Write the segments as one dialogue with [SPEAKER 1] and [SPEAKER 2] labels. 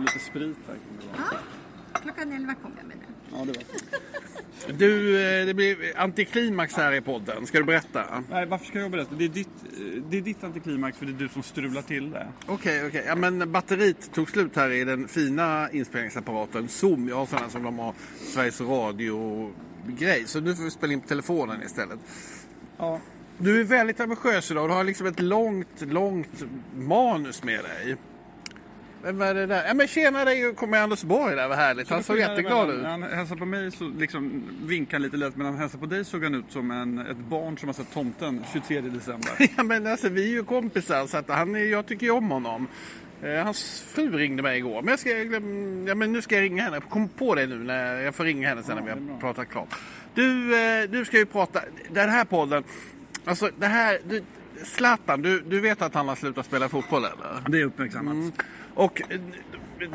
[SPEAKER 1] lite sprit här.
[SPEAKER 2] Ja, klockan 11 kom jag med den.
[SPEAKER 1] Ja, det var
[SPEAKER 3] Du, eh, det blir antiklimax här i podden. Ska du berätta?
[SPEAKER 1] Nej, varför ska jag berätta? Det är ditt, eh, det är ditt antiklimax för det är du som strular till det.
[SPEAKER 3] Okej, okej. Ja, men batteriet tog slut här i den fina inspelningsapparaten Zoom. Jag har sådana som de har Sveriges Radio-grej. Så nu får vi spela in på telefonen istället.
[SPEAKER 1] Ja.
[SPEAKER 3] Du är väldigt ambitiös idag. Du har liksom ett långt, långt manus med dig. Vad är det där? Ja men tjena dig kommer Anders Borg där, vad härligt. Han såg jätteglad ut.
[SPEAKER 1] Han hälsar på mig så liksom vinkar han lite lätt men han hälsar på dig såg han ut som en, ett barn som har sett Tomten 23 december.
[SPEAKER 3] Ja men alltså vi är ju kompisar så att han, är- jag tycker ju om honom. Eh, hans fru ringde mig igår. Men, jag ska, ja, men nu ska jag ringa henne. Jag kom på det nu när jag får ringa henne sen när vi har pratat klart. Du, eh, du ska ju prata, den här podden. Alltså det här, Zlatan, du, du vet att han har slutat spela fotboll eller?
[SPEAKER 1] Det är uppmärksammat.
[SPEAKER 3] Och eh,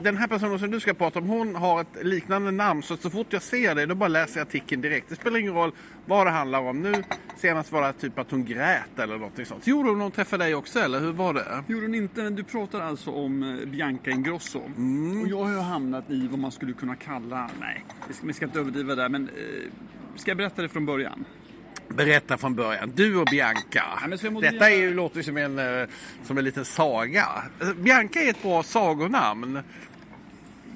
[SPEAKER 3] den här personen som du ska prata om, hon har ett liknande namn. Så, så fort jag ser det, då bara läser jag artikeln direkt. Det spelar ingen roll vad det handlar om. Nu senast var det typ att hon grät eller något sånt. Gjorde hon när hon träffade dig också eller hur var det?
[SPEAKER 1] Gjorde hon inte, men du pratar alltså om eh, Bianca Ingrosso. Och jag har ju hamnat i vad man skulle kunna kalla, nej, vi ska, vi ska inte överdriva där, men eh, ska jag berätta det från början?
[SPEAKER 3] Berätta från början. Du och Bianca.
[SPEAKER 1] jag modererar-
[SPEAKER 3] Detta är ju, låter ju som en, eh, som en liten saga. Eh, Bianca är ett bra sagonamn.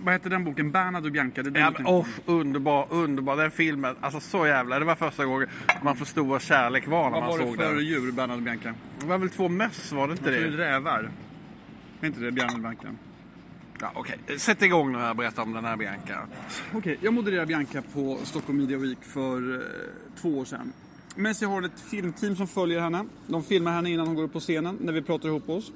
[SPEAKER 1] Vad heter den boken? Bernhard och Bianca? Det den
[SPEAKER 3] Ja, men, oh, underbar, underbar. Den filmen. Alltså så jävla. Det var första gången man förstod vad kärlek var när
[SPEAKER 1] Vad
[SPEAKER 3] man
[SPEAKER 1] var det
[SPEAKER 3] såg
[SPEAKER 1] för
[SPEAKER 3] den.
[SPEAKER 1] djur, Bernhard och Bianca?
[SPEAKER 3] Det var väl två möss, var det inte
[SPEAKER 1] Det är
[SPEAKER 3] det?
[SPEAKER 1] rävar. Är inte det Bernhard och Bianca?
[SPEAKER 3] Ja, okej. Sätt igång nu här och berätta om den här Bianca.
[SPEAKER 1] Okej, jag modererade Bianca på Stockholm Media Week för eh, två år sedan. Men så jag har ett filmteam som följer henne. De filmar henne innan hon går upp på scenen, när vi pratar ihop oss.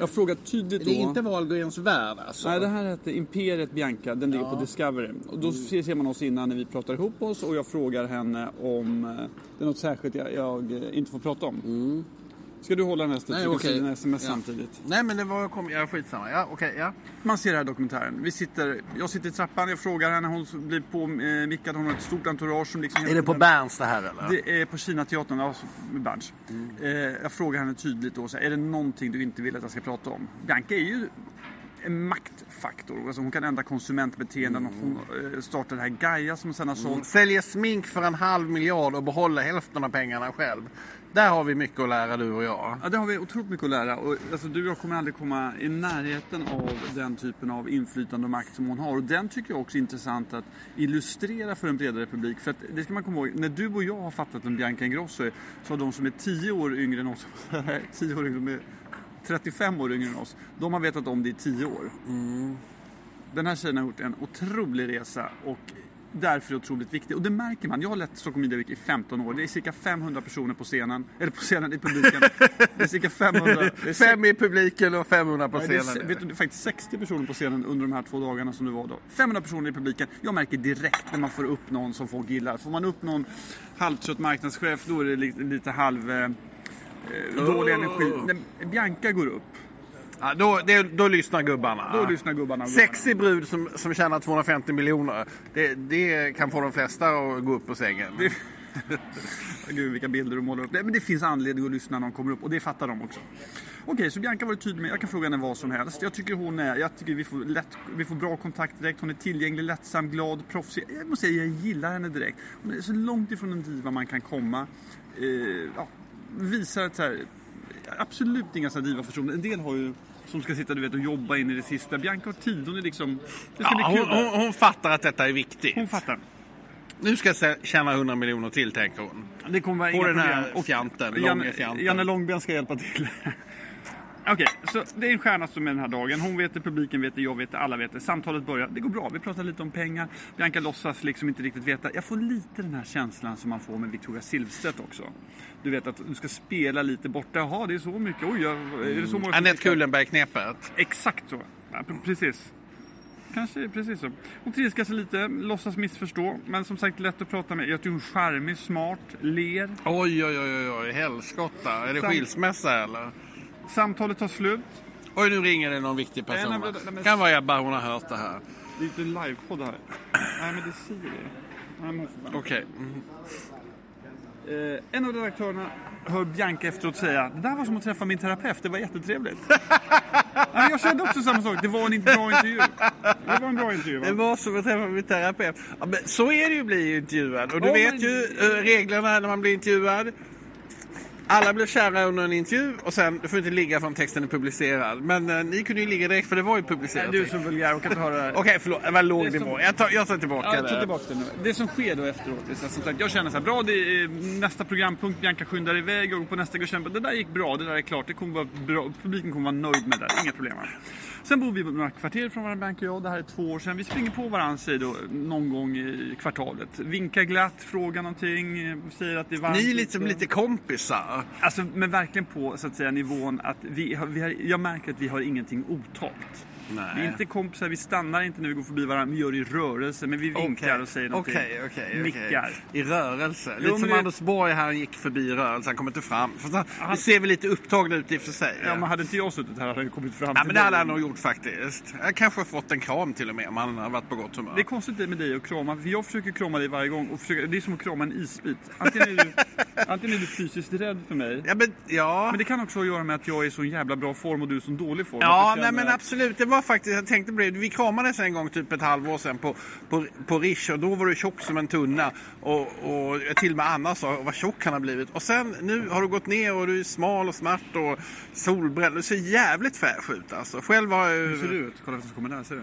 [SPEAKER 1] Jag frågar tydligt då...
[SPEAKER 3] Wahlgrens värld alltså?
[SPEAKER 1] Nej, det här heter Imperiet Bianca. Den ligger på Discovery. Och då ser man oss innan när vi pratar ihop oss och jag frågar henne om eh, det är något särskilt jag, jag eh, inte får prata om. Ska du hålla den här
[SPEAKER 3] Nej,
[SPEAKER 1] du kan
[SPEAKER 3] okej.
[SPEAKER 1] dina sms
[SPEAKER 3] Ja.
[SPEAKER 1] samtidigt?
[SPEAKER 3] Nej men det var, kom, ja skitsamma. Ja, okej, ja.
[SPEAKER 1] Man ser den här dokumentären. Vi sitter, jag sitter i trappan, jag frågar henne, hon blir på eh, mickad, hon har ett stort entourage som liksom...
[SPEAKER 3] Är det på Berns det här eller?
[SPEAKER 1] Det är på Kinateatern, ja, med Berns. Eh, jag frågar henne tydligt då, så här, är det någonting du inte vill att jag ska prata om? Bianca är ju en maktfaktor. Alltså hon kan ändra konsumentbeteenden. Hon eh, startar det här Gaia som sen har sålt.
[SPEAKER 3] Säljer smink för en halv miljard och behåller hälften av pengarna själv. Där har vi mycket att lära du och jag.
[SPEAKER 1] Ja, det har vi otroligt mycket att lära. Och, alltså, du och jag kommer aldrig komma i närheten av den typen av inflytande och makt som hon har. Och den tycker jag också är intressant att illustrera för en bredare publik. För att, det ska man komma ihåg, när du och jag har fattat om Bianca Ingrosso så har de som är 10 år yngre än oss, 10 år yngre, de är 35 år yngre än oss, de har vetat om det i 10 år. Den här tjejen har gjort en otrolig resa och därför är det otroligt viktig. Och det märker man. Jag har lett Stockholm Media Week i 15 år. Det är cirka 500 personer på scenen, eller på scenen i publiken. Det är cirka 500. Det är
[SPEAKER 3] Fem i publiken och 500 på
[SPEAKER 1] Nej, det är,
[SPEAKER 3] scenen.
[SPEAKER 1] vet du, det är faktiskt 60 personer på scenen under de här två dagarna som det var då. 500 personer i publiken. Jag märker direkt när man får upp någon som folk gillar. Får man upp någon halvtrött marknadschef då är det lite, lite halv... Eh, eh, dålig energi. När Bianca går upp,
[SPEAKER 3] Ja, då, det, då lyssnar gubbarna.
[SPEAKER 1] då lyssnar gubbarna.
[SPEAKER 3] Sexig brud som, som tjänar 250 miljoner. Det, det kan få de flesta att gå upp på sängen.
[SPEAKER 1] Det- Gud vilka bilder du målar upp. Nej, men det finns anledning att lyssna när de kommer upp och det fattar de också. Okej, så Bianca var tydlig med, jag kan fråga henne vad som helst. Jag tycker hon är, jag tycker vi får, lätt, vi får bra kontakt direkt. Hon är tillgänglig, lättsam, glad, proffsig. Jag måste säga, jag gillar henne direkt. Hon är så långt ifrån en diva man kan komma. Eh, ja, visar att så här, absolut inga sådana diva-personer. En del har ju som ska sitta du vet, och jobba in i det sista. Bianca har tid, hon är liksom... Det ska
[SPEAKER 3] Ja,
[SPEAKER 1] bli
[SPEAKER 3] hon,
[SPEAKER 1] kul.
[SPEAKER 3] hon, hon fattar att detta är viktigt.
[SPEAKER 1] hon fattar.
[SPEAKER 3] Nu ska jag tjäna 100 miljoner till, tänker hon.
[SPEAKER 1] Det kommer vara
[SPEAKER 3] På
[SPEAKER 1] inga
[SPEAKER 3] den här
[SPEAKER 1] problem.
[SPEAKER 3] Fjanten,
[SPEAKER 1] Janne. Janne Långben ska hjälpa till. Okej, så det är en stjärna som är den här dagen. Hon vet det, publiken vet det, jag vet det, alla vet det. Samtalet börjar, det går bra. Vi pratar lite om pengar. Bianca låtsas liksom inte riktigt veta. Jag får lite den här känslan som man får med Victoria Silvstedt också. Du vet att du ska spela lite borta. Jaha, det är så mycket. Oj, är det så många
[SPEAKER 3] Anette? Kullenberg-knepet.
[SPEAKER 1] Exakt så. Ja, pre- precis. Kanske precis så. Hon trilskas lite, låtsas missförstå. Men som sagt lätt att prata med. Jag tycker hon är charmig, smart, ler.
[SPEAKER 3] Oj, oj, oj, oj, helskotta. Är det skilsmässa eller?
[SPEAKER 1] Samtalet tar slut.
[SPEAKER 3] Oj, nu ringer det någon viktig person.
[SPEAKER 1] Nej, nej, nej, men-
[SPEAKER 3] Kan vara Ebba, hon har hört det här.
[SPEAKER 1] Det är inte livepodd här. Nej, men det är Siri. Nej,
[SPEAKER 3] Okej. Mm.
[SPEAKER 1] Eh, en av redaktörerna hör Bianca efteråt säga det där var som att träffa min terapeut, det var jättetrevligt. men jag kände också samma sak, det var en bra intervju. Det var en bra intervju va?
[SPEAKER 3] Det var som att träffa min terapeut. Ja, så är det ju att bli intervjuad. Och du
[SPEAKER 1] Ja,
[SPEAKER 3] vet
[SPEAKER 1] men-
[SPEAKER 3] ju eh, reglerna när man blir intervjuad. Alla blir kära under en intervju och sen, du får inte ligga förrän texten är publicerad. Men eh, ni kunde ju ligga direkt för det var ju publicerat.
[SPEAKER 1] Du är så vulgär och kan inte höra det här.
[SPEAKER 3] Okej, förlåt. Det var låg
[SPEAKER 1] Det är som-
[SPEAKER 3] nivå. Jag tar, jag tar tillbaka
[SPEAKER 1] Ja, jag
[SPEAKER 3] det.
[SPEAKER 1] tar tillbaka det nu. Det som sker då efteråt är så att, som sagt, jag känner så här, bra det är nästa programpunkt, Bianca skyndar iväg och på nästa går kämpa. Det där gick bra, det där är klart, det kommer vara bra, publiken kommer vara nöjd med det, inga problem. Sen bor vi några kvarter från varandra, Bianca och jag, det här är två år sedan. Vi springer på varandra säger då, någon gång i kvartalet. Vinkar glatt, frågar någonting, eh, säger att det är varmt.
[SPEAKER 3] Ni är lite,
[SPEAKER 1] ute.
[SPEAKER 3] lite kompisar.
[SPEAKER 1] Alltså, men verkligen på så att säga nivån att vi, har, vi har, jag märker att vi har ingenting otalt.
[SPEAKER 3] Nej.
[SPEAKER 1] Vi är inte kompisar, vi stannar inte när vi går förbi varandra, vi gör det i rörelse, men vi vinkar och säger någonting.
[SPEAKER 3] Okej, okej, okej.
[SPEAKER 1] Nickar.
[SPEAKER 3] I rörelse.
[SPEAKER 1] Jo,
[SPEAKER 3] Lite som
[SPEAKER 1] det-
[SPEAKER 3] Anders Borg här, han gick förbi i rörelse, han kom inte fram. Fast han, det ser väl lite upptagna ut i och för sig.
[SPEAKER 1] Ja, men hade inte jag suttit här hade han ju kommit fram
[SPEAKER 3] Ja, men det hade han nog gjort faktiskt. Jag kanske har fått en kram till och med om han har varit på gott humör.
[SPEAKER 1] Det är konstigt det med dig att krama, för jag försöker krama dig varje gång och försöker, det är som att krama en isbit. Antingen är du, antingen är du fysiskt rädd för mig,
[SPEAKER 3] Ja, men, ja.
[SPEAKER 1] men det kan också ha att göra med att jag är i så jävla bra form och du är i så dålig form.
[SPEAKER 3] Ja, nej men absolut. Var faktiskt, jag tänkte det. Vi kramades en gång typ ett halvår sedan på, på, på Rish och då var du tjock som en tunna. Och, och till och med Anna sa vad tjock han har blivit. Och sen nu har du gått ner och du är smal och smärt och solbränd. Du ser jävligt fräsch ut alltså. Själv har jag
[SPEAKER 1] Hur ser du ut? Kolla vem som kommer där, ser du?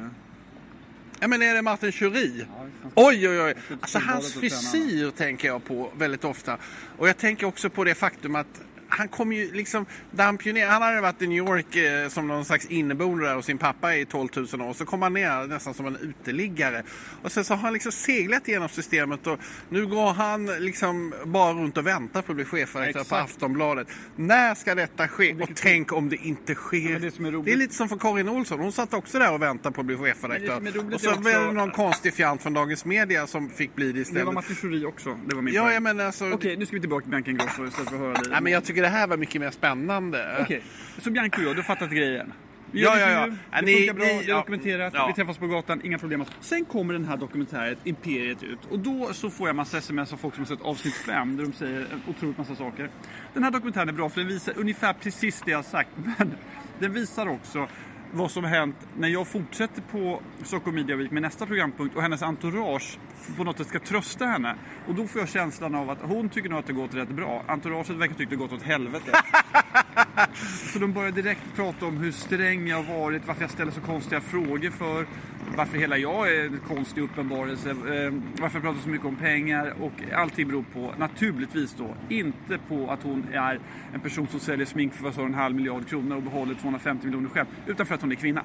[SPEAKER 3] Ja men är det Martin Curie?
[SPEAKER 1] Ja,
[SPEAKER 3] Oj, oj, oj. Alltså hans frisyr tänker jag på väldigt ofta. Och jag tänker också på det faktum att han kom ju liksom, där han pionerade, han hade varit i New York eh, som någon slags inneboende där och sin pappa i 12 000 år. Så kom han ner nästan som en uteliggare. Och sen så har han liksom seglat igenom systemet och nu går han liksom bara runt och väntar på att bli chefredaktör på. Aftonbladet. När ska detta ske? Och tänk om det inte sker.
[SPEAKER 1] men det är roligt-
[SPEAKER 3] det är lite som för Karin Olsson. Hon satt också där och väntade på att bli chefredaktör.
[SPEAKER 1] Det
[SPEAKER 3] Och så
[SPEAKER 1] också-
[SPEAKER 3] blev det någon konstig fjant från Dagens Media som fick bli det
[SPEAKER 1] Det
[SPEAKER 3] istället.
[SPEAKER 1] var Martin också, det var min
[SPEAKER 3] Ja,
[SPEAKER 1] poäng.
[SPEAKER 3] alltså...
[SPEAKER 1] Okej, nu ska vi tillbaka till Bianca Ingrosso istället för att höra dig.
[SPEAKER 3] Nej, men jag tycker det här var mycket mer spännande.
[SPEAKER 1] Okej, så Bianca och jag, du har fattat grejen. Vi
[SPEAKER 3] Ja, ja, ja. Ja,
[SPEAKER 1] Det
[SPEAKER 3] ni-
[SPEAKER 1] funkar bra,
[SPEAKER 3] ni-
[SPEAKER 1] det är
[SPEAKER 3] ja.
[SPEAKER 1] dokumenterat,
[SPEAKER 3] Ja.
[SPEAKER 1] vi träffas på gatan, inga problem. Sen kommer den här dokumentäret, Imperiet, ut. Och då så får jag massa sms av folk som har sett avsnitt 5 där de säger en otroligt massa saker. Den här dokumentären är bra för den visar ungefär precis det jag har sagt. Men den visar också vad som har hänt när jag fortsätter på Stockholm Media Week med nästa programpunkt och hennes entourage på något sätt ska trösta henne. Och då får jag känslan av att hon tycker nog att det gått rätt bra. Entouraget verkar tycka det gått åt helvete. Så de börjar direkt prata om hur sträng jag har varit, varför jag ställer så konstiga frågor för, varför hela jag är en konstig uppenbarelse, eh, varför jag pratar så mycket om pengar och allting beror på, naturligtvis då, inte på att hon är en person som säljer smink för vad sa en halv miljard kronor och behåller 250 miljoner själv, utan för att hon är kvinna.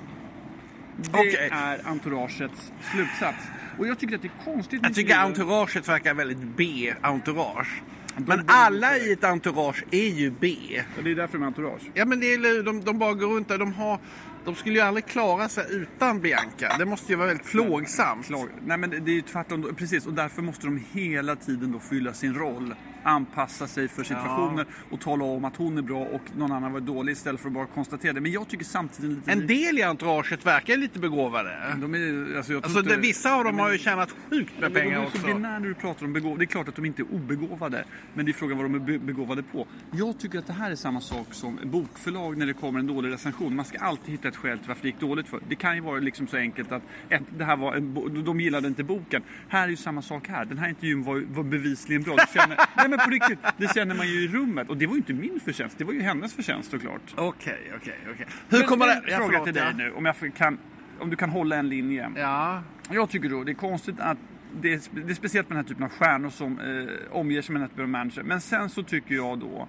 [SPEAKER 1] Det
[SPEAKER 3] Okej.
[SPEAKER 1] är entouragets slutsats. Och jag tycker att det är konstigt
[SPEAKER 3] Jag tycker
[SPEAKER 1] intervjuer.
[SPEAKER 3] entouraget verkar väldigt B-entourage. Men alla i ett entourage är ju B.
[SPEAKER 1] Ja, Det är därför de är entourage.
[SPEAKER 3] Ja men det är, de, de bara går runt där. De, har, de skulle ju aldrig klara sig utan Bianca. Det måste ju vara väldigt plågsamt.
[SPEAKER 1] Nej men det är ju tvärtom, precis. Och därför måste de hela tiden då fylla sin roll. Anpassa sig för situationer och tala om att hon är bra och någon annan var dålig istället för att bara konstatera det. Men jag tycker samtidigt lite...
[SPEAKER 3] En del i entouraget verkar lite begåvade.
[SPEAKER 1] De är, alltså
[SPEAKER 3] Alltså
[SPEAKER 1] inte-
[SPEAKER 3] det, vissa av dem
[SPEAKER 1] Men-
[SPEAKER 3] har ju tjänat sjukt med
[SPEAKER 1] Men
[SPEAKER 3] pengar
[SPEAKER 1] är
[SPEAKER 3] också.
[SPEAKER 1] binära när du pratar om begåvade. Det är klart att de inte är obegåvade. Men det är frågan vad de är be- begåvade på. Jag tycker att det här är samma sak som bokförlag när det kommer en dålig recension. Man ska alltid hitta ett skäl till varför det gick dåligt för. Det kan ju vara liksom så enkelt att ett, det här var en, de gillade inte boken. Här är ju samma sak här. Den här intervjun var, var bevisligen bra. Det känner, nej men på riktigt, det känner man ju i rummet. Och det var ju inte min förtjänst. Det var ju hennes förtjänst såklart.
[SPEAKER 3] Okej, okej, okej. Hur
[SPEAKER 1] Men
[SPEAKER 3] kommer
[SPEAKER 1] en
[SPEAKER 3] det... Ja,
[SPEAKER 1] fråga
[SPEAKER 3] förlåt,
[SPEAKER 1] till dig
[SPEAKER 3] ja.
[SPEAKER 1] nu. Om, jag kan, om du kan hålla en linje.
[SPEAKER 3] Ja.
[SPEAKER 1] Jag tycker då det är konstigt att det är, det är speciellt med den här typen av stjärnor som eh, omger sig med av manager. Men sen så tycker jag då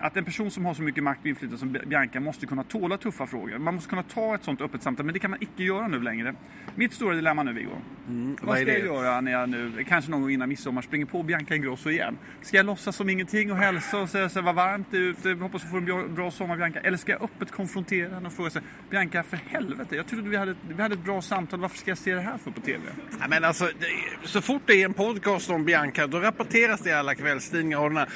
[SPEAKER 1] att en person som har så mycket makt och inflytande som Bianca måste kunna tåla tuffa frågor. Man måste kunna ta ett sånt öppet samtal, men det kan man icke göra nu längre. Mitt stora dilemma nu Viggo.
[SPEAKER 3] vad
[SPEAKER 1] vad ska jag göra när jag nu, kanske någon gång innan midsommar, springer på Bianca Ingrosso igen? Ska jag låtsas som ingenting och hälsa och säga så vad varmt det är ute, hoppas du får en bra, sommar Bianca? Eller ska jag öppet konfrontera henne och fråga sig, Bianca för helvete, jag trodde vi hade, vi hade ett bra samtal, varför ska jag se det här för på TV?
[SPEAKER 3] Ja, men alltså, så fort det är en podcast om Bianca då rapporteras det i alla kvällstidningar och den här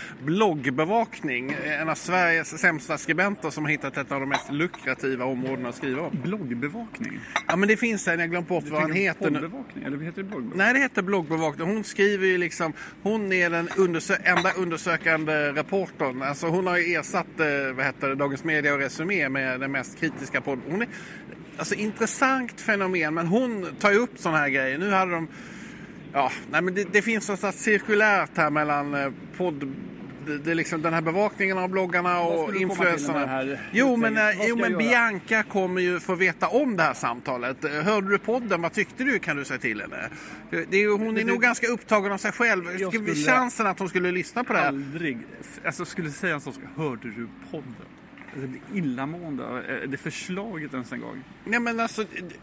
[SPEAKER 3] Bloggbevakning, en av Sveriges sämsta skribenter som har hittat ett av de mest lukrativa områdena att skriva om.
[SPEAKER 1] Bloggbevakning?
[SPEAKER 3] Ja men det finns en, jag glömt bort vad han heter. nu.
[SPEAKER 1] Poddbevakning? Eller heter det bloggbevakning?
[SPEAKER 3] Nej, det heter bloggbevakning. Hon skriver ju liksom, hon är den undersö- enda undersökande reportern. Alltså hon har ju ersatt eh, vad heter det, Dagens Media och Resumé med den mest kritiska podden. Hon är, alltså intressant fenomen, men hon tar ju upp sådana här grejer. Nu hade de, ja, nej men det, det finns något cirkulärt här mellan eh, podd det, är liksom den här bevakningen av bloggarna och
[SPEAKER 1] här
[SPEAKER 3] Jo men, eh, jo, men? Bianca kommer ju få veta om det här samtalet. Hörde du podden? Vad tyckte du? Kan du säga till henne. Det är, hon är nog ganska upptagen av sig själv. Skulle... Chansen att hon skulle lyssna på det här.
[SPEAKER 1] Aldrig. Alltså skulle säga en sak, hörde du podden? Alltså, det illamående av det förslaget ens en gång.
[SPEAKER 3] Nej, men alltså, det,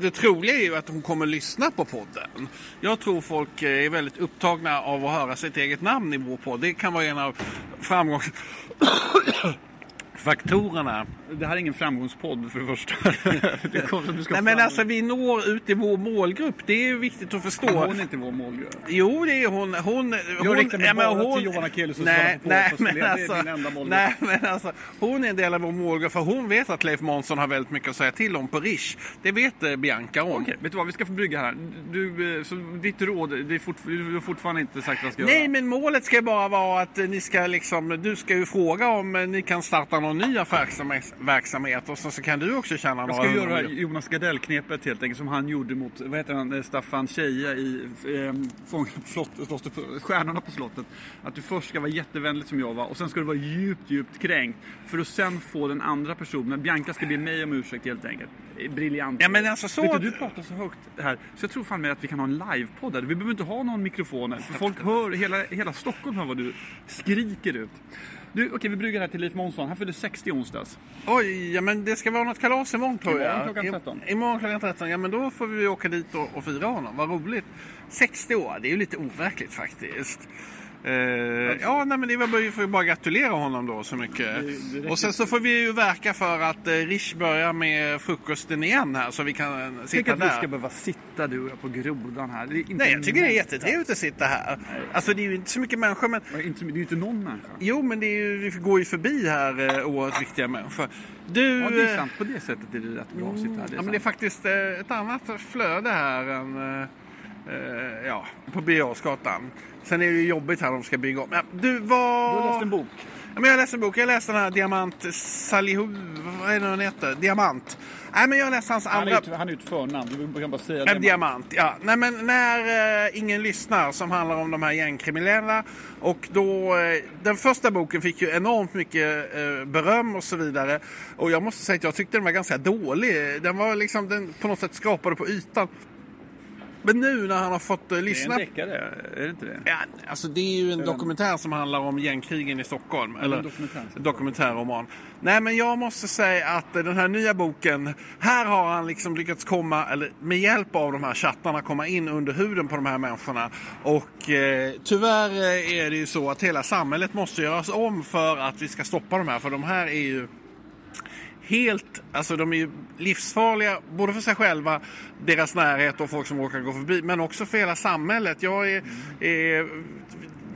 [SPEAKER 3] det troliga är ju att hon kommer lyssna på podden. Jag tror folk eh, är väldigt upptagna av att höra sitt eget namn i vår podd. Det kan vara en av framgångsfaktorerna.
[SPEAKER 1] Det här är ingen framgångspodd för det första. det att du ska
[SPEAKER 3] Nej, men alltså, vi når ut i vår målgrupp. Det är viktigt att förstå.
[SPEAKER 1] Hon är inte vår målgrupp.
[SPEAKER 3] Jo, det är hon. hon hon
[SPEAKER 1] riktar mig
[SPEAKER 3] ja, men
[SPEAKER 1] bara till Johanna Kelius och
[SPEAKER 3] nej,
[SPEAKER 1] på
[SPEAKER 3] nej, men
[SPEAKER 1] spel. Det är
[SPEAKER 3] alltså,
[SPEAKER 1] enda målgrupp.
[SPEAKER 3] nej, men alltså, hon är en del av vår målgrupp. För hon vet att Leif Månsson har väldigt mycket att säga till om på Rish. Det vet eh, Bianca om.
[SPEAKER 1] Okej, vet du vad? Vi ska få brygga här. Du, eh, så ditt råd, det är fort, du har fortfarande inte sagt vad jag ska
[SPEAKER 3] Nej,
[SPEAKER 1] göra.
[SPEAKER 3] men målet ska bara vara att eh, ni ska liksom, du ska ju fråga om ni kan starta någon ny affärsverksamhet och så, så kan du också tjäna
[SPEAKER 1] Jag
[SPEAKER 3] några
[SPEAKER 1] ska
[SPEAKER 3] hundra
[SPEAKER 1] göra
[SPEAKER 3] miljoner.
[SPEAKER 1] Jonas Gardell-knepet helt enkelt som han gjorde mot, vad heter han, eh, Staffan Tjeje i eh, fång, flott, Stjärnorna på slottet. Att du först ska vara jättevänlig som jag var och sen ska du vara djupt, djupt kränkt. För att sen få den andra personen, Bianca ska be mig om ursäkt helt enkelt. Eh, Briljant.
[SPEAKER 3] Ja, men alltså så-
[SPEAKER 1] Vet du, du pratar så högt här så jag tror fan med att vi kan ha en livepodd här. Vi behöver inte ha någon mikrofoner. För folk hör, hela, hela Stockholm hör vad du skriker ut. Du, okej vi brygger här till Leif Månsson. Han fyllde 60 i onsdags.
[SPEAKER 3] Oj, ja, men det ska vara något kalas imorgon tror jag.
[SPEAKER 1] Imorgon klockan 13.
[SPEAKER 3] I- Imorgon klockan 13. Ja, men då får vi åka dit och, och fira honom. Vad roligt. 60 år, det är ju lite overkligt faktiskt. Eh, ja, nej, men det var bara, vi får ju bara gratulera honom då så mycket.
[SPEAKER 1] det
[SPEAKER 3] och sen så får vi ju verka för att eh, Rish börjar med frukosten igen här så vi kan eh,
[SPEAKER 1] Tänk
[SPEAKER 3] sitta
[SPEAKER 1] att vi
[SPEAKER 3] där.
[SPEAKER 1] ska behöva sitta du och jag på grodan här.
[SPEAKER 3] Nej, jag tycker det är jättetrevligt att sitta här. Alltså det är ju inte så mycket människor men
[SPEAKER 1] Det är inte- det är ju inte någon människa.
[SPEAKER 3] Jo, men det ju, vi går ju förbi här eh, oerhört viktiga människor. Du,
[SPEAKER 1] Ja, det är
[SPEAKER 3] eh,
[SPEAKER 1] sant. På det sättet är det rätt bra att sitta här. Det är
[SPEAKER 3] Ja, men det är faktiskt eh, ett annat flöde här än eh, eh, ja, på Birger. Sen är det ju jobbigt här de ska bygga om. Ja, du, vad...
[SPEAKER 1] Du har läst en bok.
[SPEAKER 3] Ja, men jag läste en bok. Jag läste den här Diamant Salihu... Vad är det den heter? Diamant. Nej, men jag läste hans
[SPEAKER 1] Han
[SPEAKER 3] andra...
[SPEAKER 1] är, han är ju ett förnamn. Du kan bara säga det.
[SPEAKER 3] diamant, ja. Nej, men när eh, ingen lyssnar som handlar om de här gängkriminella. Och då, eh, den första boken fick ju enormt mycket eh, beröm och så vidare. Och jag måste säga att jag tyckte den var ganska dålig. Den var liksom, den på något sätt skrapade på ytan. Men nu när han har fått eh,
[SPEAKER 1] Det är
[SPEAKER 3] lyssna...
[SPEAKER 1] en deckare, är det inte det?
[SPEAKER 3] Ja, alltså det är ju en dokumentär som handlar om gängkrigen i Stockholm. Eller
[SPEAKER 1] en dokumentär.
[SPEAKER 3] dokumentärroman. Nej men jag måste säga att eh, den här nya boken, här har han liksom lyckats komma, eller med hjälp av de här chattarna, komma in under huden på de här människorna. Och eh, tyvärr eh, är det ju så att hela samhället måste göras om för att vi ska stoppa de här. För de här är ju helt, alltså de är ju livsfarliga både för sig själva, deras närhet och folk som råkar gå förbi, men också för hela samhället. Jag är, är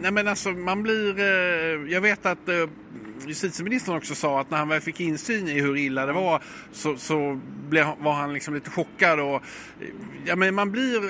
[SPEAKER 3] nej men alltså man blir, eh, jag vet att eh, justitieministern också sa att när han väl fick insyn i hur illa det var så, så blev, var han liksom lite chockad och ja men man blir,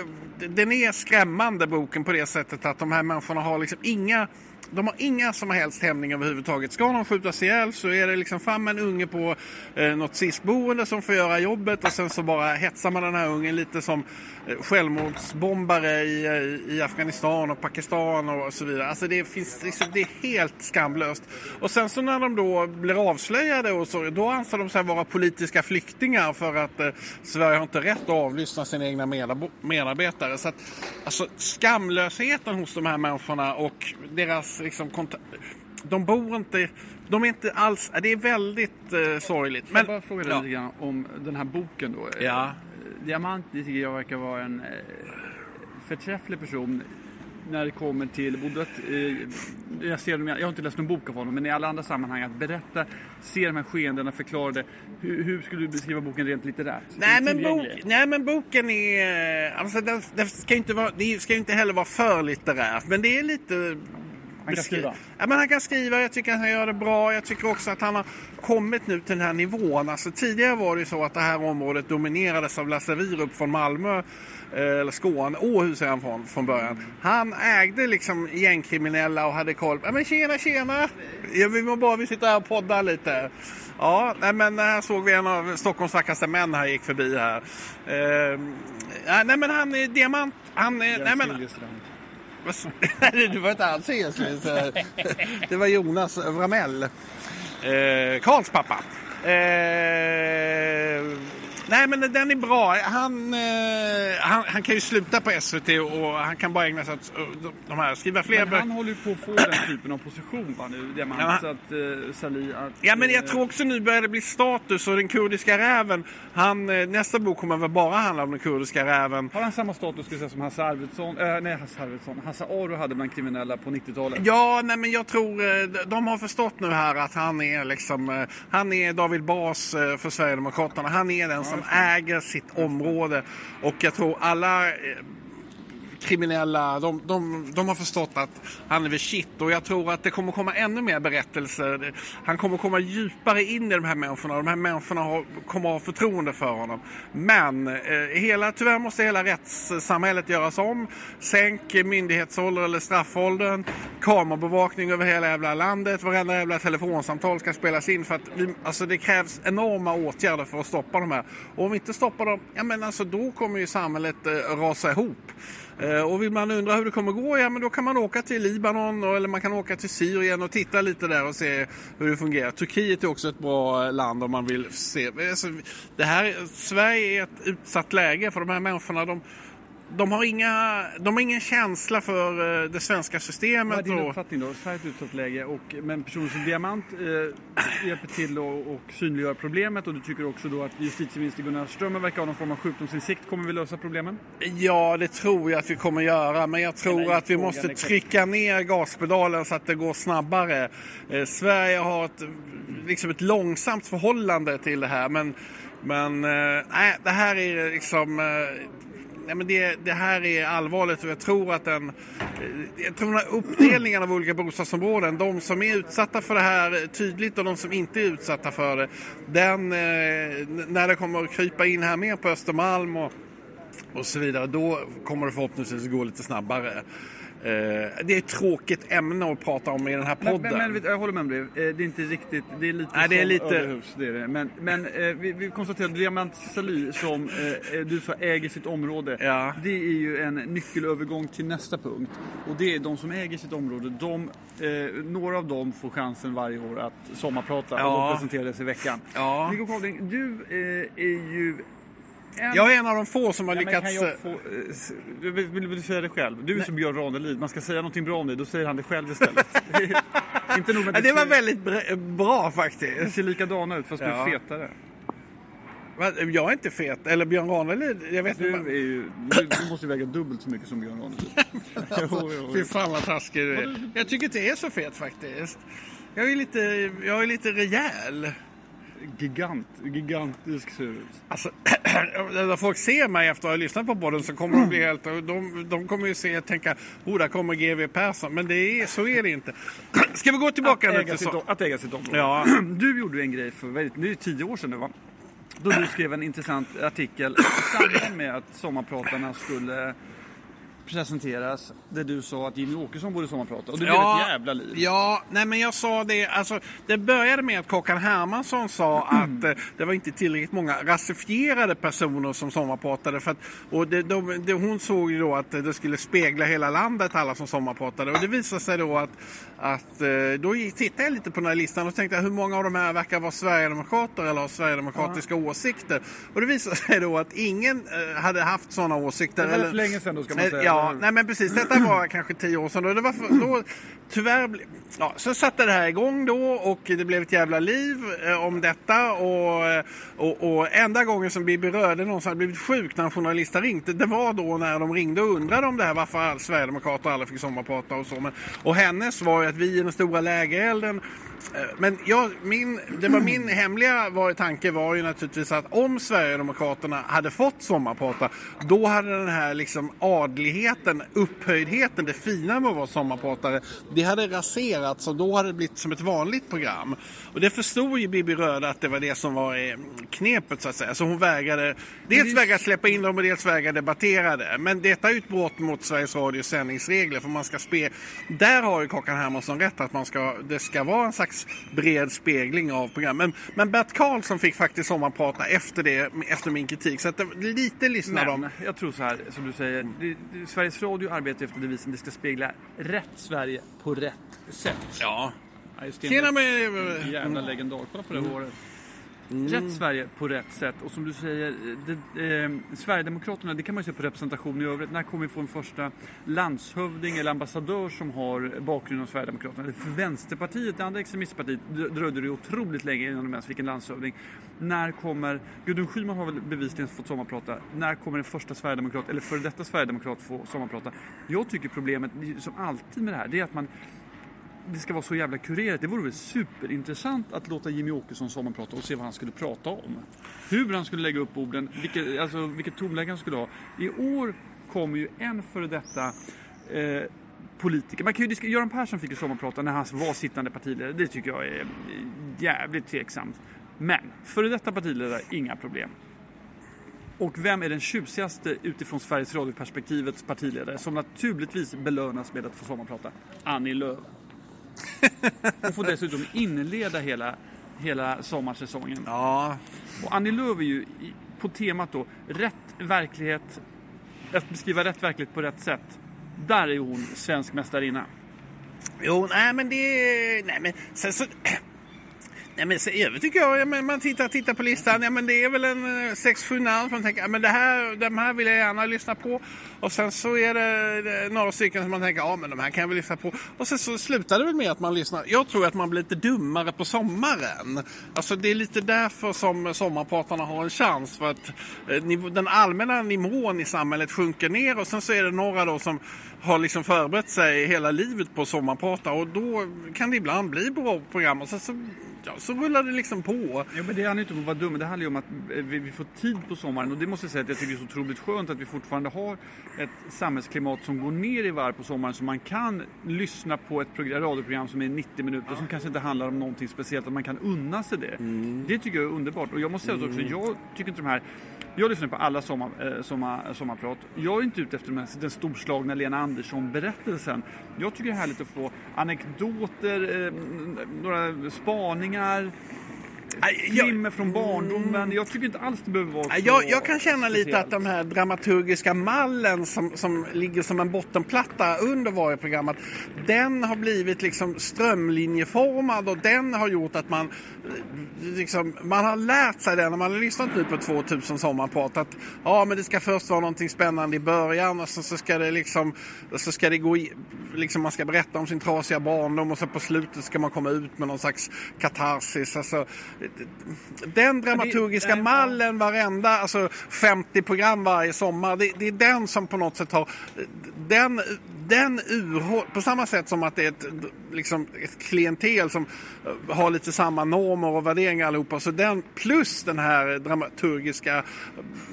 [SPEAKER 3] den är skrämmande boken på det sättet att de här människorna har liksom inga de har inga som helst hämningar överhuvudtaget. Ska någon skjutas ihjäl så är det liksom fram med en unge på eh, något SIS-boende som får göra jobbet och sen så bara hetsar man den här ungen lite som eh, självmordsbombare i, eh, i Afghanistan och Pakistan och så vidare. Alltså det finns liksom, det är helt skamlöst. Och sen så när de då blir avslöjade och så, då anser de sig vara politiska flyktingar för att eh, Sverige har inte rätt att avlyssna sina egna medab- medarbetare. Så att, alltså skamlösheten hos de här människorna och deras liksom konta- de bor inte, de är inte alls, det är väldigt eh, sorgligt.
[SPEAKER 1] Men, jag bara fråga dig
[SPEAKER 3] ja.
[SPEAKER 1] lite grann om den här boken då.
[SPEAKER 3] Ja.
[SPEAKER 1] Eh, Diamant tycker jag verkar vara en eh, förträfflig person när det kommer till både att, eh, jag, ser, jag har inte läst någon bok av honom, men i alla andra sammanhang att berätta, se de här skeendena, förklara det. Hur, hur skulle du beskriva boken rent litterärt?
[SPEAKER 3] Nej men, bok, nej men boken är, alltså den, den ska inte vara, det ska inte heller vara för litterärt men det är lite
[SPEAKER 1] Han kan skriva.
[SPEAKER 3] Ja, men han kan skriva, jag tycker att han gör det bra. Jag tycker också att han har kommit nu till den här nivån. Alltså, tidigare var det ju så att det här området dominerades av Lasse Wierup från Malmö. eh, Eller Skåne, Åhus är han från, från början. Han ägde liksom gängkriminella och hade koll. Ja men tjena tjena! Ja, vi må bara vi sitter här och poddar lite. Ja, nej, men här såg vi en av Stockholms vackraste män här gick förbi här. Ja, nej men han är diamant. Han är, nej men, sa- det var inte alls Eslöv. Det var Jonas Vramell. Eh, Karls pappa. Eh, nej men den är bra. Han, eh, han, han kan ju sluta på SVT och han kan bara ägna sig åt eh, de- här, skriva fler
[SPEAKER 1] Men han håller ju på att få den typen av position va, nu, Diamant.
[SPEAKER 3] Ja.
[SPEAKER 1] Så att eh, Salih, att,
[SPEAKER 3] Ja men jag
[SPEAKER 1] eh,
[SPEAKER 3] tror också nu börjar det bli status och den kurdiska räven. Han, eh, nästa bok kommer väl bara handla om den kurdiska räven.
[SPEAKER 1] Har han samma status skulle säga, som Hasse Arvidsson? Eh, nej, Hasse Arvidsson. Hasse Aro hade bland kriminella på 90-talet.
[SPEAKER 3] Ja, nej men jag tror de- har förstått nu här att han är liksom, han är David Bas för Sverigedemokraterna. Han är den som äger sitt område. Och jag tror alla eh, kriminella, de, de, de har förstått att han är vid shit och jag tror att det kommer komma ännu mer berättelser. Han kommer komma djupare in i de här människorna de här människorna har, kommer ha förtroende för honom. Men eh, hela, tyvärr måste hela rättssamhället göras om. Sänk myndighetsålder eller straffåldern. Kamerabevakning över hela jävla landet. Varenda jävla telefonsamtal ska spelas in för att vi, alltså det krävs enorma åtgärder för att stoppa de här. Och om vi inte stoppar dem, ja men alltså då kommer ju samhället eh, rasa ihop. Eh, och vill man undra hur det kommer gå, ja men då kan man åka till Libanon eller man kan åka till Syrien och titta lite där och se hur det fungerar. Turkiet är också ett bra eh, land om man vill se. Alltså, det här, Sverige är ett utsatt läge för de här människorna. De, de, har, inga, de har ingen känsla för eh, det svenska
[SPEAKER 1] Vad
[SPEAKER 3] systemet.
[SPEAKER 1] är din
[SPEAKER 3] och-
[SPEAKER 1] uppfattning då? Sverige ett utsatt läge, och, men personer som Diamant eh, hjälper till och, och synliggör problemet och du tycker också då att justitieminister Gunnar Strömmer verkar ha någon form av sjukdomsinsikt. Kommer vi lösa problemen?
[SPEAKER 3] Ja, det tror jag att vi kommer göra. Men jag tror
[SPEAKER 1] Nej,
[SPEAKER 3] att vi måste trycka ner gaspedalen så att det går snabbare. Eh, Sverige har ett, liksom ett långsamt förhållande till det här. Men, men nej, det här är liksom... Eh, Nej, men det, det här är allvarligt och jag tror att den, eh, jag tror den här uppdelningen av olika bostadsområden, de som är utsatta för det här tydligt och de som inte är utsatta för det, den, eh, när det kommer att krypa in här mer på Östermalm och och så vidare. Då kommer det förhoppningsvis gå lite snabbare. Eh, det är ett tråkigt ämne att prata om i den här podden.
[SPEAKER 1] men, men jag håller med om det. Eh, Det är inte riktigt, det är lite
[SPEAKER 3] Nej, det är lite-
[SPEAKER 1] överhus. Det är det. Men, men eh, vi, vi konstaterar att Diamant Salih som du sa äger sitt område.
[SPEAKER 3] Ja.
[SPEAKER 1] Det är ju en nyckelövergång till nästa punkt. Och det är de som äger sitt område. De, några av dem får chansen varje år att sommarprata och
[SPEAKER 3] Ja.
[SPEAKER 1] de presenterades i veckan.
[SPEAKER 3] Ja.
[SPEAKER 1] Nico Kavling, du är ju en...
[SPEAKER 3] Jag är en av de få som har
[SPEAKER 1] Ja,
[SPEAKER 3] lyckats...
[SPEAKER 1] jag få, eh, vill, vill, du säga det själv? Du är som Björn Ranelid, man ska säga någonting bra om dig, då säger han det själv istället. Inte nog med att
[SPEAKER 3] det var väldigt bra,
[SPEAKER 1] det
[SPEAKER 3] faktiskt.
[SPEAKER 1] ser likadana ut fast du
[SPEAKER 3] Ja.
[SPEAKER 1] är fetare.
[SPEAKER 3] Jag är inte fet. Eller Björn Ranelid. Jag vet
[SPEAKER 1] Du,
[SPEAKER 3] inte.
[SPEAKER 1] ju, du, du måste ju väga dubbelt så mycket som Björn Ranelid. jo,
[SPEAKER 3] Fy fan vad taskig du är. Jag tycker inte jag är så fet faktiskt. Jag är lite, jag är lite rejäl.
[SPEAKER 1] Gigant, gigantisk ser ut.
[SPEAKER 3] Alltså, när folk ser mig efter att ha lyssnat på podden så kommer de bli helt... De, de kommer ju se och tänka, oh där kommer GW Persson. Men det är, så är det inte. Ska vi gå tillbaka
[SPEAKER 1] Att
[SPEAKER 3] nu
[SPEAKER 1] äga,
[SPEAKER 3] till
[SPEAKER 1] sitt,
[SPEAKER 3] så...
[SPEAKER 1] att äga sitt område.
[SPEAKER 3] Ja.
[SPEAKER 1] Du gjorde ju en grej för väldigt, det är tio år sedan nu va? Då du skrev en intressant artikel i samband med att Sommarpratarna skulle presenteras. Där du sa att Jimmy Åkesson borde sommarprata. Och det blev ett jävla liv.
[SPEAKER 3] Ja, nej men jag sa det, alltså det började med att Kakan Hermansson sa att eh, det var inte tillräckligt många rasifierade personer som sommarpratade. För att, och det, de, det, hon såg ju då att det skulle spegla hela landet, alla som sommarpratade. Och det visade sig då att, att eh, då tittade jag lite på den här listan och tänkte hur många av de här verkar vara sverigedemokrater eller ha sverigedemokratiska åsikter. Och det visade sig då att ingen eh, hade haft sådana åsikter.
[SPEAKER 1] Det var
[SPEAKER 3] eller-
[SPEAKER 1] länge sedan då, ska man säga,
[SPEAKER 3] Ja,
[SPEAKER 1] hur?
[SPEAKER 3] nej men precis. Detta var kanske tio år sedan. Då. Det var för, då, tyvärr, ja, så satte det här igång då och det blev ett jävla liv eh, om detta. Och, eh, och, och enda gången som Bibi Röde någonsin hade blivit sjuk när en journalist har ringt, det, var då när de ringde och undrade om det här, varför all, Sverigedemokrater aldrig fick sommarprata och så. Men, och hennes var ju att vi i den stora lägerelden Men jag, min, det var min hemliga var, tanke var ju naturligtvis att om Sverigedemokraterna hade fått sommarprata då hade den här liksom adligheten, upphöjdheten, det fina med att vara sommarpratare det hade raserats och då hade det blivit som ett vanligt program. Och det förstod ju Bibi Röda att det var det som var eh, knepet så att säga. Så hon vägrade, dels vägrade släppa in dem och dels vägrade debattera det. Men detta är ju ett brott mot Sveriges Radios sändningsregler för man ska spe... Där har ju Kakan Hermansson rätt att man ska, det ska vara en slags bred spegling av programmen. Men, men Bert Karlsson fick faktiskt sommarprata efter det, efter min kritik. Så att det, lite lyssnar de.
[SPEAKER 1] Jag tror så här, som du säger. Det, det, Sveriges Radio arbetar efter devisen det ska spegla rätt Sverige på rätt sätt.
[SPEAKER 3] Ja. Tjena med...
[SPEAKER 1] Jävla legendar. Kolla på det Mm. Rätt Sverige på rätt sätt. Och som du säger, det, eh, Sverigedemokraterna, det kan man ju se på representation i övrigt. När kommer vi få en första landshövding eller ambassadör som har bakgrund av Sverigedemokraterna? För Vänsterpartiet, det andra extremistpartiet, dröjde det otroligt länge innan de ens fick en landshövding. När kommer, Gudrun Schyman har väl bevisligen fått sommarprata. När kommer den första Sverigedemokrat, eller före detta Sverigedemokrat få sommarprata? Jag tycker problemet, som alltid med det här, det är att man det ska vara så jävla kurerat. Det vore väl superintressant att låta Jimmy Åkesson sommarprata och se vad han skulle prata om. Hur han skulle lägga upp orden, vilket, alltså, vilket tonläge han skulle ha. I år kommer ju en före detta eh, politiker. Man kan ju, Göran Persson fick ju sommarprata när han var sittande partiledare. Det tycker jag är jävligt tveksamt. Men före detta partiledare, inga problem. Och vem är den tjusigaste utifrån Sveriges Radio-perspektivets partiledare som naturligtvis belönas med att få sommarprata? Annie Lööf. Och får dessutom inleda hela, hela sommarsäsongen.
[SPEAKER 3] Ja,
[SPEAKER 1] Och Annie Lööf är ju på temat då, rätt verklighet, att beskriva rätt verklighet på rätt sätt. Där är hon svensk mästarinna.
[SPEAKER 3] Jo, nej men det... Nej men sen så... Nej men så, övrigt tycker jag, ja, men man tittar, tittar på listan, ja men det är väl en eh, sex, sju namn som man tänker, ja, men det här, de här vill jag gärna lyssna på. Och sen så är det, några stycken som man tänker, ja men de här kan jag väl lyssna på. Och sen så slutar det väl med att man lyssnar. Jag tror att man blir lite dummare på sommaren. Alltså det är lite därför som sommarpratarna har en chans. För att eh, den allmänna nivån i samhället sjunker ner och sen så är det några då som har liksom förberett sig hela livet på sommarprata och då kan det ibland bli bra program och sen så, ja, så rullar det liksom på.
[SPEAKER 1] Ja, men det handlar ju inte om att vara dum, det handlar ju om att vi, vi får tid på sommaren. Och det måste jag säga att jag tycker det är så otroligt skönt att vi fortfarande har ett samhällsklimat som går ner i varv på sommaren. Så man kan lyssna på ett program, radioprogram som är 90 minuter som kanske inte handlar om någonting speciellt. Att man kan unna sig det. Det tycker jag är underbart. Och jag måste säga också, jag tycker inte de här jag lyssnar på alla sommar, eh, sommar, eh, sommarprat. Jag är inte ute efter den, här- den storslagna Lena Andersson-berättelsen. Jag tycker det är härligt att få anekdoter, eh, några spaningar, Flimmer från barndomen. Jag tycker inte alls det behöver vara så
[SPEAKER 3] Jag, jag kan känna lite
[SPEAKER 1] speciellt.
[SPEAKER 3] att de här dramaturgiska mallen som, som ligger som en bottenplatta under varje program, att den har blivit liksom strömlinjeformad och den har gjort att man eh, liksom, man har lärt sig det när man har lyssnat nu på 2000 sommarprat att ja men det ska först vara någonting spännande i början och så, så ska det liksom så ska det gå i, liksom man ska berätta om sin trasiga barndom och så på slutet ska man komma ut med någon slags katarsis. Alltså, den dramaturgiska
[SPEAKER 1] nej,
[SPEAKER 3] mallen varenda, alltså 50 program varje sommar. Det, det är den som på något sätt har, den, den urhåll, på samma sätt som att det är ett, liksom, ett klientel som eh, har lite samma normer och värderingar allihopa. Så den plus den här dramaturgiska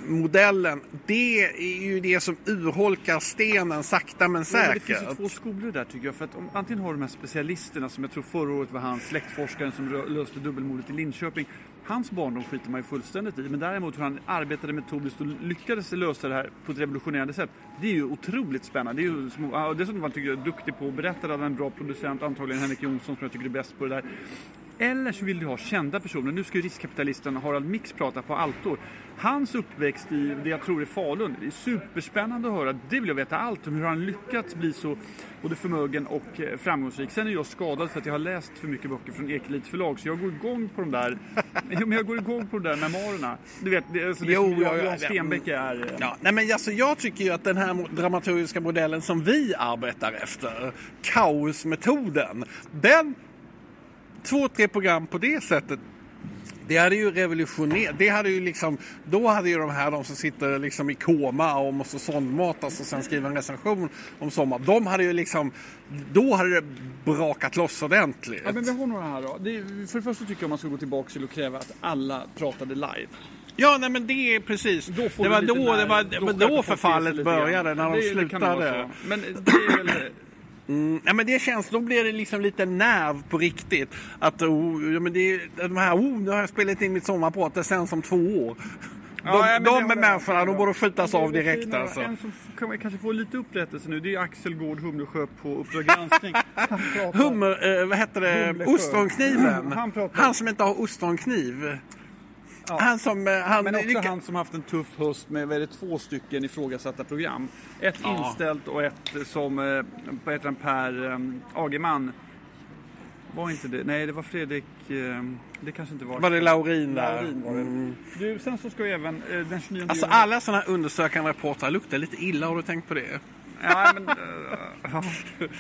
[SPEAKER 3] modellen, det är ju det som urholkar stenen sakta men
[SPEAKER 1] Ja, men det
[SPEAKER 3] säkert.
[SPEAKER 1] finns ju två skolor där tycker jag. För att om, antingen har du de här specialisterna som jag tror förra året var han släktforskaren som löste dubbelmordet i Linköping. Hans barndom skiter man ju fullständigt i. Men däremot hur han arbetade metodiskt och lyckades lösa det här på ett revolutionerande sätt. Det är ju otroligt spännande. Det är ju små, och dessutom var han tycker jag är duktig på att berätta. Han är en bra producent, antagligen Henrik Jonsson som jag tycker är bäst på det där. Eller så vill du ha kända personer. Nu ska ju riskkapitalisten Harald Mix prata på altor. Hans uppväxt i det jag tror är Falun. Det är superspännande att höra. Det vill jag veta allt om hur han lyckats bli så både förmögen och eh, framgångsrik. Sen är jag skadad för att jag har läst för mycket böcker från Ekelit förlag så jag går igång på de där, men jag går igång på de där memoarerna. Du vet, det, alltså det
[SPEAKER 3] Jo,
[SPEAKER 1] som
[SPEAKER 3] ja,
[SPEAKER 1] jag,
[SPEAKER 3] ja,
[SPEAKER 1] Jan
[SPEAKER 3] ja.
[SPEAKER 1] Stenbeck är. eh,
[SPEAKER 3] Ja, nej men alltså jag tycker ju att den här dramaturgiska modellen som vi arbetar efter, kaosmetoden, den, två, tre program på det sättet, Det hade ju revolutionerat. Det hade ju liksom, då hade ju de här de som sitter liksom i koma och måste sondmatas och sen skriva en recension om sommar. De hade ju liksom, då hade det brakat loss ordentligt.
[SPEAKER 1] Ja, men vi har några här då. Det för det första tycker jag man ska gå tillbaka till och kräva att alla pratade live.
[SPEAKER 3] Ja, nej men det är precis. Det var då, det var,
[SPEAKER 1] då
[SPEAKER 3] då förfallet började, när de
[SPEAKER 1] Det- det
[SPEAKER 3] slutade.
[SPEAKER 1] så. Men det är väl...
[SPEAKER 3] Mm, ja, men det känns, då blir det liksom lite nerv på riktigt. Att oh, ja, men det de här, oh, nu har jag spelat in mitt sommarprat, det sänds om två år. De,
[SPEAKER 1] Ja,
[SPEAKER 3] de
[SPEAKER 1] jag
[SPEAKER 3] människorna, de borde skjutas av direkt
[SPEAKER 1] finare.
[SPEAKER 3] alltså.
[SPEAKER 1] En som kan kanske få lite upprättelse nu, det är Axel Gård Humlesjö på Uppdrag granskning.
[SPEAKER 3] Hummer, eh, vad heter det,
[SPEAKER 1] Humlesjö.
[SPEAKER 3] ostronkniven.
[SPEAKER 1] Han
[SPEAKER 3] Han som inte har ostronkniv.
[SPEAKER 1] Ja.
[SPEAKER 3] Han som, eh, han,
[SPEAKER 1] Men också han som haft en tuff höst med vad är det, två stycken ifrågasatta program. Ett
[SPEAKER 3] Ja.
[SPEAKER 1] inställt och ett som, eh, vad heter han, Per eh, Agerman. Var inte det? Nej, det var Fredrik. Det kanske inte var.
[SPEAKER 3] var det Laurin där.
[SPEAKER 1] Laurin var det.
[SPEAKER 3] Mm.
[SPEAKER 1] Du, sen så ska jag även den 29
[SPEAKER 3] Alltså
[SPEAKER 1] juni-
[SPEAKER 3] alla sådana undersökande reportrar luktar lite illa, har du tänkt på det?
[SPEAKER 1] Ja, men, ja.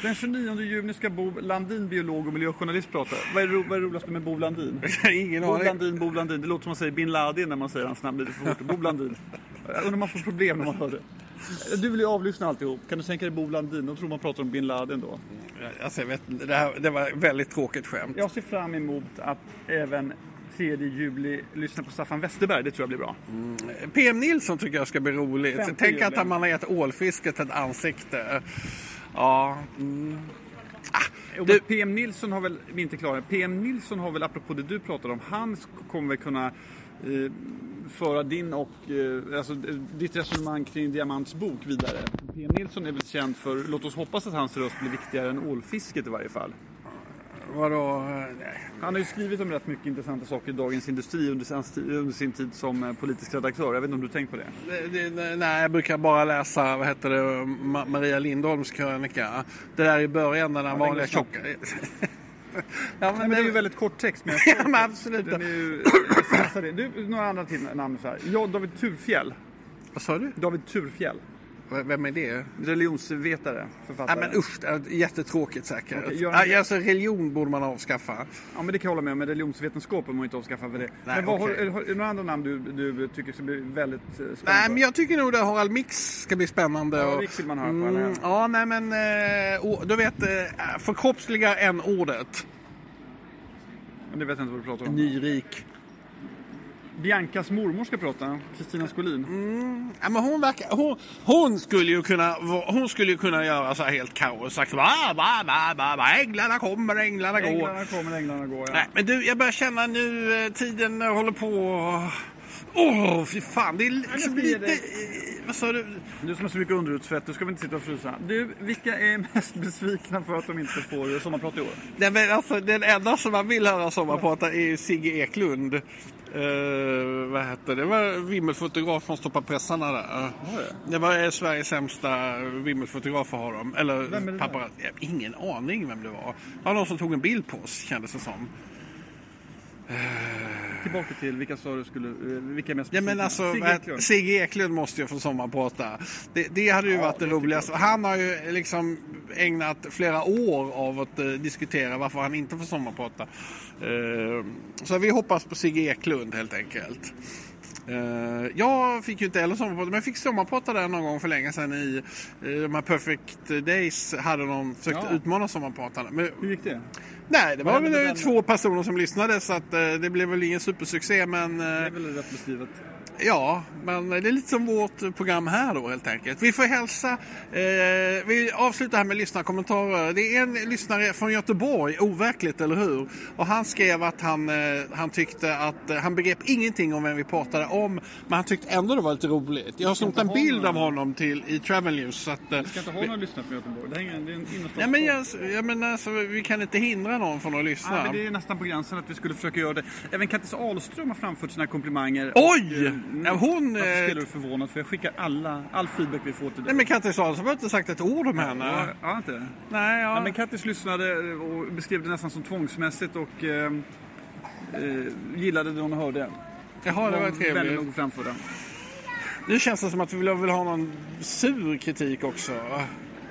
[SPEAKER 1] Den 29 juni ska Bo Landin, biolog och miljöjournalist, prata. Vad är, ro, vad är roligast med Bo Landin?
[SPEAKER 3] Ingen
[SPEAKER 1] Bo
[SPEAKER 3] aning.
[SPEAKER 1] Landin, Bo Landin. Det låter som man säger bin Laden när man säger hans namn lite för fort. Bo Landin. Jag undrar om man får problem när man hör det. Du vill ju avlyssna alltihop. Kan du tänka dig Bo Landin? Då tror man pratar om bin Laden då.
[SPEAKER 3] Alltså, jag vet, det, här, det var ett väldigt tråkigt skämt.
[SPEAKER 1] Jag ser fram emot att även 3 juli lyssna på Staffan Westerberg. Det tror jag blir bra.
[SPEAKER 3] PM Nilsson tycker jag ska bli roligt. Tänk att man har gett ålfisket ett ansikte. Ja. Mm.
[SPEAKER 1] Och
[SPEAKER 3] Du-
[SPEAKER 1] PM Nilsson har väl, vi inte klara, PM Nilsson har väl, apropå det du pratade om, han kommer väl kunna eh, föra din och, eh, alltså eh, ditt resonemang kring Diamants bok vidare. PM Nilsson är väl känd för, låt oss hoppas att hans röst blir viktigare än ålfisket i varje fall.
[SPEAKER 3] Vadå?
[SPEAKER 1] Han har ju skrivit om rätt mycket intressanta saker i Dagens Industri under sin, tid som eh, politisk redaktör. Jag vet inte om du tänkt på det?
[SPEAKER 3] Det, det, nej, jag brukar bara läsa vad heter det, Ma- Maria Lindholms krönika. Det där i början, den där vanliga tjocka... ja,
[SPEAKER 1] Nej, men det är ju väldigt kort text. Men
[SPEAKER 3] Ja, men absolut.
[SPEAKER 1] Den är ju, jag. Du, några andra till namn så här. Ja, David Turfjell.
[SPEAKER 3] Vad sa du?
[SPEAKER 1] David Turfjell.
[SPEAKER 3] Vem är det?
[SPEAKER 1] Religionsvetare,
[SPEAKER 3] Ja,
[SPEAKER 1] författare.
[SPEAKER 3] men usch, jättetråkigt säkert.
[SPEAKER 1] Okej, gör
[SPEAKER 3] ja, alltså, religion borde man avskaffa.
[SPEAKER 1] Ja, men det kan jag hålla med om. Men religionsvetenskap behöver man inte avskaffa för det.
[SPEAKER 3] Nej,
[SPEAKER 1] men vad har,
[SPEAKER 3] okej.
[SPEAKER 1] har, är det några andra namn du, du tycker ska bli väldigt eh, spännande?
[SPEAKER 3] Nej, men jag tycker nog att Harald Mix ska bli spännande.
[SPEAKER 1] Ja,
[SPEAKER 3] och-
[SPEAKER 1] Mix vill man höra på?
[SPEAKER 3] Mm, ja, nej men eh, du vet, eh, förkroppsliga en ordet.
[SPEAKER 1] Men det vet jag inte vad du pratar om.
[SPEAKER 3] Nyrik.
[SPEAKER 1] Biancas mormor ska prata, Kristina Skolin.
[SPEAKER 3] Mm, ja, men hon, verkar, hon, hon, skulle ju kunna, hon skulle ju kunna göra så här helt kaos. Ba, ba, ba, ba, ba, änglarna kommer, änglarna går.
[SPEAKER 1] Änglarna kommer, änglarna går. Ja.
[SPEAKER 3] Nej, men du, jag börjar känna nu, eh, tiden håller på. Åh, oh, fy fan. Det är liksom lite...
[SPEAKER 1] det-
[SPEAKER 3] Vad sa du?
[SPEAKER 1] Du som har så mycket underutsvett, du ska väl inte sitta och frysa. Du, vilka är mest besvikna för att de inte får sommarprat i år?
[SPEAKER 3] Nej, men alltså, den enda som man vill höra sommarprata är ju Sigge Eklund. Eh, vad hette det? Det var vimmelfotograf från Stoppa pressarna där. Det var eh, Sveriges sämsta vimmelfotografer har de. Eller
[SPEAKER 1] det
[SPEAKER 3] paparazzi. Ingen aning vem det var. Det var någon som tog en bild på oss kändes det som.
[SPEAKER 1] Tillbaka till vilka sa du skulle, eh, vilka mest
[SPEAKER 3] Ja men alltså
[SPEAKER 1] Sigge
[SPEAKER 3] vad-
[SPEAKER 1] Eklund.
[SPEAKER 3] Sigge Eklund måste ju få sommarprata. Det, det hade ju varit det roligaste. Han har ju liksom ägnat flera år av att eh, diskutera varför han inte får sommarprata. Eh, så vi hoppas på Sigge Eklund helt enkelt. Eh, jag fick ju inte heller sommarprata, men jag fick sommarprata där någon gång för länge sedan i eh, de här Perfect Days hade de försökt
[SPEAKER 1] Ja.
[SPEAKER 3] utmana sommarpratarna. Men,
[SPEAKER 1] Hur gick det?
[SPEAKER 3] nej, det var
[SPEAKER 1] Vad hände
[SPEAKER 3] väl två personer som lyssnade så att eh, det blev väl ingen supersuccé men eh,
[SPEAKER 1] Det är väl rätt beskrivet.
[SPEAKER 3] Ja, men det är lite som vårt program här då helt enkelt. Vi får hälsa, eh, vi avslutar här med lyssnarkommentarer. Det är en lyssnare från Göteborg, overkligt eller hur? Och han skrev att han, eh, han tyckte att, eh, han begrep ingenting om vem vi pratade om, men han tyckte ändå det var lite roligt. Jag har snott en bild
[SPEAKER 1] några-
[SPEAKER 3] av honom till, i Travel News. Så att, eh,
[SPEAKER 1] Vi ska inte ha några lyssnare från Göteborg. Det, hänger, det är en.
[SPEAKER 3] Ja, men jag, jag menar, alltså, vi kan inte hindra någon från att lyssna.
[SPEAKER 1] Ja, men det är nästan på gränsen att vi skulle försöka göra det. Även Kattis Ahlström har framfört sina komplimanger.
[SPEAKER 3] Oj!
[SPEAKER 1] Och, eh,
[SPEAKER 3] Ja, hon,
[SPEAKER 1] Varför
[SPEAKER 3] eh,
[SPEAKER 1] spelar du förvånad? För jag skickar alla, all feedback vi får till dig.
[SPEAKER 3] Nej men Kattis Ahlström har inte sagt ett ord om henne.
[SPEAKER 1] Ja, ja, inte?
[SPEAKER 3] Nej, ja.
[SPEAKER 1] Ja, men Kattis lyssnade och beskrev det nästan som tvångsmässigt och eh, eh, gillade det hon hörde.
[SPEAKER 3] Jaha, det var
[SPEAKER 1] Vänlig
[SPEAKER 3] trevligt.
[SPEAKER 1] nog att framföra.
[SPEAKER 3] Nu känns det som att vi vill, vill ha någon sur kritik också.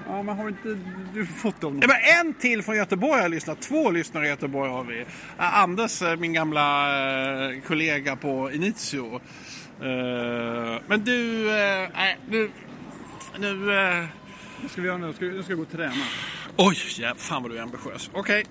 [SPEAKER 1] Ja, men har inte du fått dem?
[SPEAKER 3] Ja, men en till från Göteborg har lyssnat. Två lyssnare i Göteborg har vi. Anders, eh, min gamla kollega på Initio. Eh, Men du, eh, nej, nu... Nu... eh,
[SPEAKER 1] Vad ska vi göra nu? Ska, nu ska jag gå och träna.
[SPEAKER 3] Oj, ja, fan vad du är ambitiös. Okej,